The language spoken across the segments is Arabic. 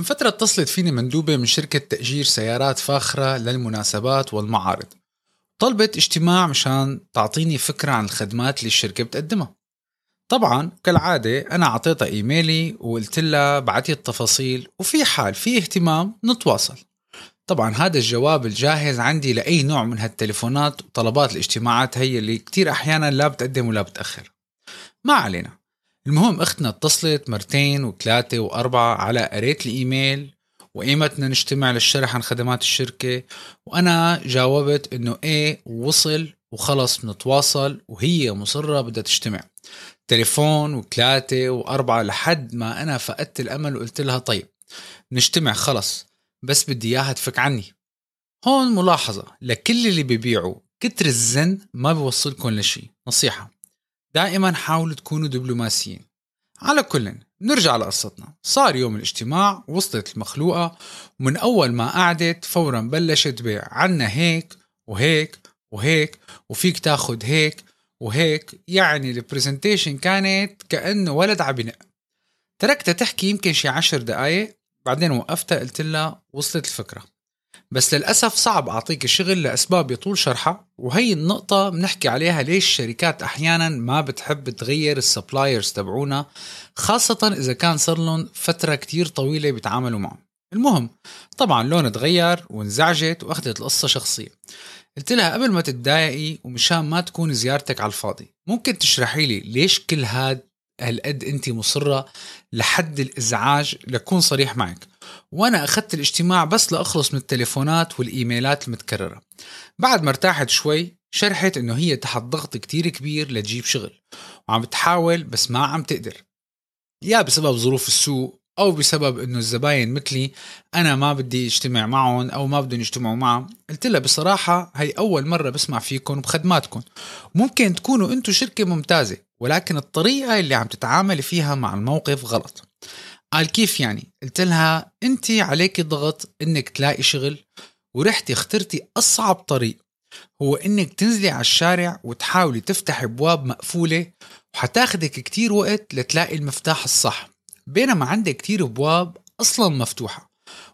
من فترة اتصلت فيني مندوبة من شركة تأجير سيارات فاخرة للمناسبات والمعارض. طلبت اجتماع مشان تعطيني فكرة عن الخدمات اللي الشركة بتقدمها. طبعا كالعادة أنا أعطيتها إيميلي وقلت لها بعتي التفاصيل وفي حال في اهتمام نتواصل. طبعا هذا الجواب الجاهز عندي لأي نوع من هالتليفونات وطلبات الاجتماعات هي اللي كتير أحيانا لا بتقدم ولا بتأخر. ما علينا. المهم أختنا اتصلت مرتين وثلاثة وأربعة على قريت الإيميل وإيمتنا نجتمع للشرح عن خدمات الشركة وأنا جاوبت إنه إيه وصل وخلص بنتواصل وهي مصرة بدها تجتمع. تليفون وثلاثة وأربعة لحد ما أنا فقدت الأمل وقلت لها طيب نجتمع خلص بس بدي إياها تفك عني. هون ملاحظة لكل اللي بيبيعوا كتر الزن ما بيوصلكم لشي. نصيحة. دائما حاولوا تكونوا دبلوماسيين. على كل نرجع لقصتنا. صار يوم الاجتماع وصلت المخلوقة ومن أول ما قعدت فورا بلشت بيع. عنا هيك وهيك وهيك وفيك تاخد هيك وهيك. يعني البرزنتيشن كانت كأنه ولد عبنق تركتها تحكي يمكن شي عشر دقايق بعدين وقفتها قلت لها وصلت الفكرة. بس للأسف صعب أعطيك الشغل لأسباب يطول شرحها وهي النقطة بنحكي عليها ليش الشركات أحيانا ما بتحب تغير السبلايرز تبعونا خاصة إذا كان صار لهم فترة كتير طويلة بيتعاملوا معهم. المهم طبعا لون تغير وانزعجت وأخذت القصة شخصية. قلت لها قبل ما تتضايقي ومشان ما تكون زيارتك على الفاضي ممكن تشرحي لي ليش كل هاد هالقد انت مصرة لحد الإزعاج لكون صريح معك؟ وأنا أخذت الاجتماع بس لأخلص من التليفونات والإيميلات المتكررة. بعد ما ارتاحت شوي شرحت إنه هي تحت ضغط كتير كبير لتجيب شغل وعم بتحاول بس ما عم تقدر. يا بسبب ظروف السوق أو بسبب إنه الزباين مثلي أنا ما بدي أجتمع معهم أو ما بدهم يجتمعوا معه قلت لها بصراحة هي أول مرة بسمع فيكم وبخدماتكم ممكن تكونوا أنتم شركة ممتازة ولكن الطريقة اللي عم تتعاملي فيها مع الموقف غلط. قال كيف يعني؟ قلت لها انت عليك ضغط إنك تلاقي شغل ورحتي اخترتي أصعب طريق هو إنك تنزلي على الشارع وتحاولي تفتحي أبواب مقفولة وحتاخدك كتير وقت لتلاقي المفتاح الصح بينما عندك كتير أبواب أصلا مفتوحة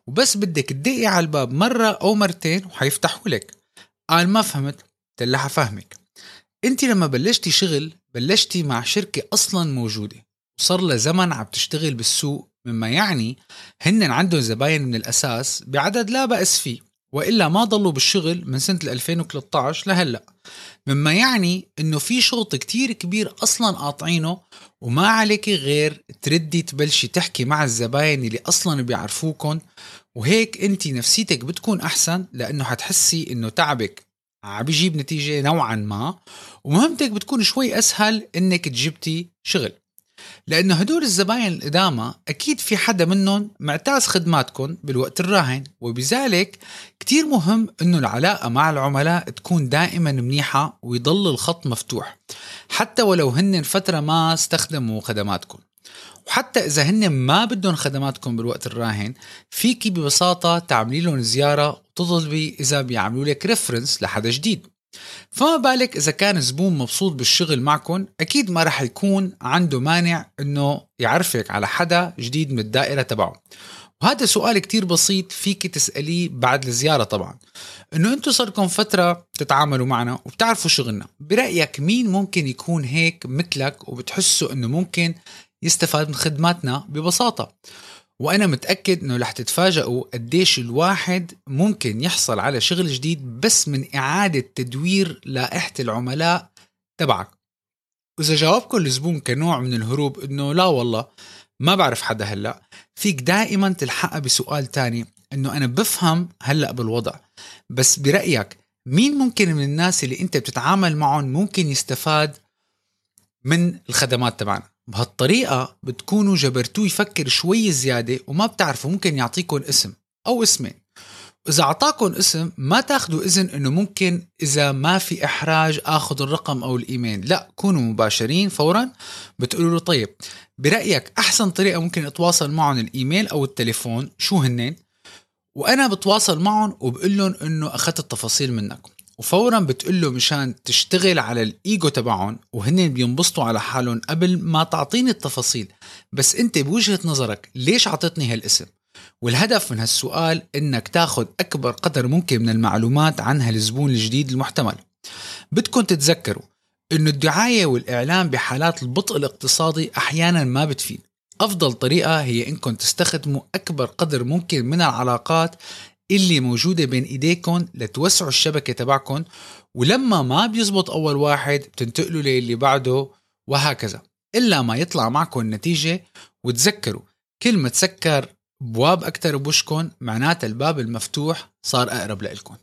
وبس بدك تدقي على الباب مرة أو مرتين وحيفتحوا لك. قال ما فهمت؟ قلت لها حفهمك انت لما بلشتي شغل بلشتي مع شركة أصلا موجودة. وصار لها زمن عم تشتغل بالسوق مما يعني هن عندهم زباين من الأساس بعدد لا بأس فيه وإلا ما ضلوا بالشغل من سنة 2013 لهلأ. مما يعني إنه في شوط كتير كبير أصلا قاطعينه وما عليك غير تردي تبلشي تحكي مع الزباين اللي أصلا بيعرفوكن وهيك أنت نفسيتك بتكون أحسن لأنه حتحسي إنه تعبك عم بيجيب نتيجة نوعا ما ومهمتك بتكون شوي أسهل إنك جبتي شغل. لأنه هدول الزباين القدامى أكيد في حدا منهم معتاز خدماتكم بالوقت الراهن وبذلك كتير مهم إنه العلاقة مع العملاء تكون دائما منيحة ويضل الخط مفتوح حتى ولو هن فترة ما استخدموا خدماتكم وحتى إذا هن ما بدهم خدماتكم بالوقت الراهن فيكي ببساطة تعملي لهم زيارة وتطلبي إذا بيعملوا لك ريفرنس لحدا جديد. فما بالك إذا كان زبون مبسوط بالشغل معكم أكيد ما رح يكون عنده مانع إنه يعرفك على حدا جديد من الدائرة تبعه. وهذا سؤال كتير بسيط فيك تسأليه بعد الزيارة طبعا. إنه أنتم صاركم فترة تتعاملوا معنا وبتعرفوا شغلنا برأيك مين ممكن يكون هيك مثلك وبتحسوا إنه ممكن يستفاد من خدماتنا ببساطة؟ وأنا متأكد إنه رح تتفاجئوا قديش الواحد ممكن يحصل على شغل جديد بس من إعادة تدوير لائحة العملاء تبعك. وإذا جاوبكم الزبون كنوع من الهروب إنه لا والله ما بعرف حدا هلأ فيك دائما تلحقها بسؤال تاني إنه أنا بفهم هلأ بالوضع. بس برأيك مين ممكن من الناس اللي أنت بتتعامل معهم ممكن يستفاد من الخدمات تبعنا؟ بهالطريقة بتكونوا جبرتوه يفكر شوي زيادة وما بتعرفوا ممكن يعطيكم اسم أو اسمين. إذا أعطاكم اسم ما تاخدوا إذن إنه ممكن إذا ما في إحراج آخذ الرقم أو الإيميل. لا كونوا مباشرين فورا بتقولوا له طيب برأيك أحسن طريقة ممكن أتواصل معهم الإيميل أو التليفون شو هنين؟ وأنا بتواصل معهم وبقول لهم إنه أخذت التفاصيل منكم. وفورا بتقول له مشان تشتغل على الإيجو تبعهم وهن بينبسطوا على حالهم قبل ما تعطيني التفاصيل. بس أنت بوجهة نظرك ليش عطيتني هالاسم؟ والهدف من هالسؤال إنك تاخذ أكبر قدر ممكن من المعلومات عن هالزبون الجديد المحتمل. بدكم تتذكروا إنه الدعاية والإعلام بحالات البطء الاقتصادي أحيانا ما بتفيد. أفضل طريقة هي إنكم تستخدموا أكبر قدر ممكن من العلاقات اللي موجودة بين ايديكم لتوسعوا الشبكة تبعكم ولما ما بيزبط أول واحد بتنتقلوا للي بعده وهكذا. إلا ما يطلع معكم النتيجة وتذكروا كل ما تسكر بواب أكتر بوشكم معناتها الباب المفتوح صار أقرب لإلكم